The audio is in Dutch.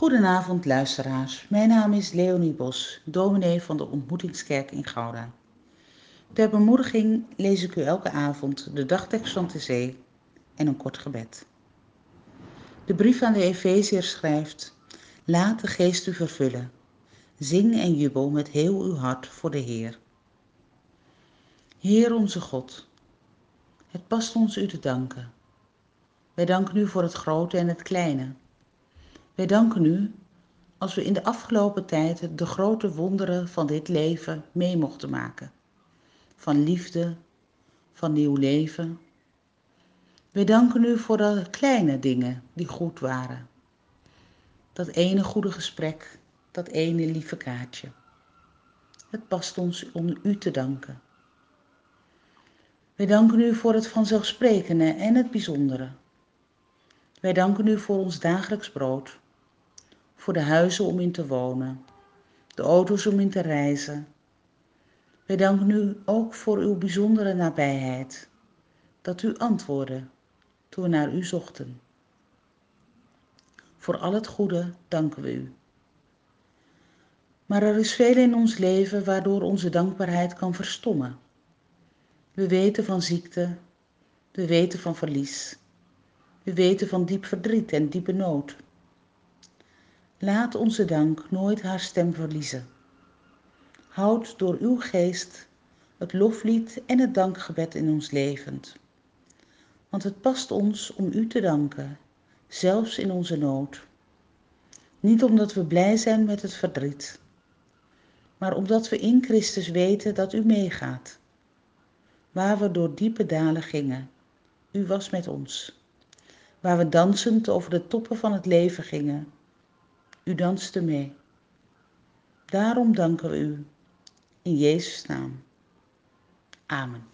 Goedenavond luisteraars, mijn naam is Leonie Bos, dominee van de Ontmoetingskerk in Gouda. Ter bemoediging lees ik u elke avond de dagtekst van de zee en een kort gebed. De brief aan de Efeziërs schrijft, laat de geest u vervullen. Zing en jubel met heel uw hart voor de Heer. Heer onze God, het past ons u te danken. Wij danken u voor het grote en het kleine wij danken u als we in de afgelopen tijd de grote wonderen van dit leven mee mochten maken. Van liefde, van nieuw leven. Wij danken u voor de kleine dingen die goed waren. Dat ene goede gesprek, dat ene lieve kaartje. Het past ons om u te danken. Wij danken u voor het vanzelfsprekende en het bijzondere. Wij danken u voor ons dagelijks brood voor de huizen om in te wonen, de auto's om in te reizen. Wij danken u ook voor uw bijzondere nabijheid, dat u antwoordde toen we naar u zochten. Voor al het goede danken we u. Maar er is veel in ons leven waardoor onze dankbaarheid kan verstommen. We weten van ziekte, we weten van verlies, we weten van diep verdriet en diepe nood. Laat onze dank nooit haar stem verliezen. Houd door uw geest het loflied en het dankgebed in ons levend. Want het past ons om u te danken, zelfs in onze nood. Niet omdat we blij zijn met het verdriet, maar omdat we in Christus weten dat u meegaat. Waar we door diepe dalen gingen, u was met ons. Waar we dansend over de toppen van het leven gingen, u danste mee. Daarom danken we u. In Jezus' naam. Amen.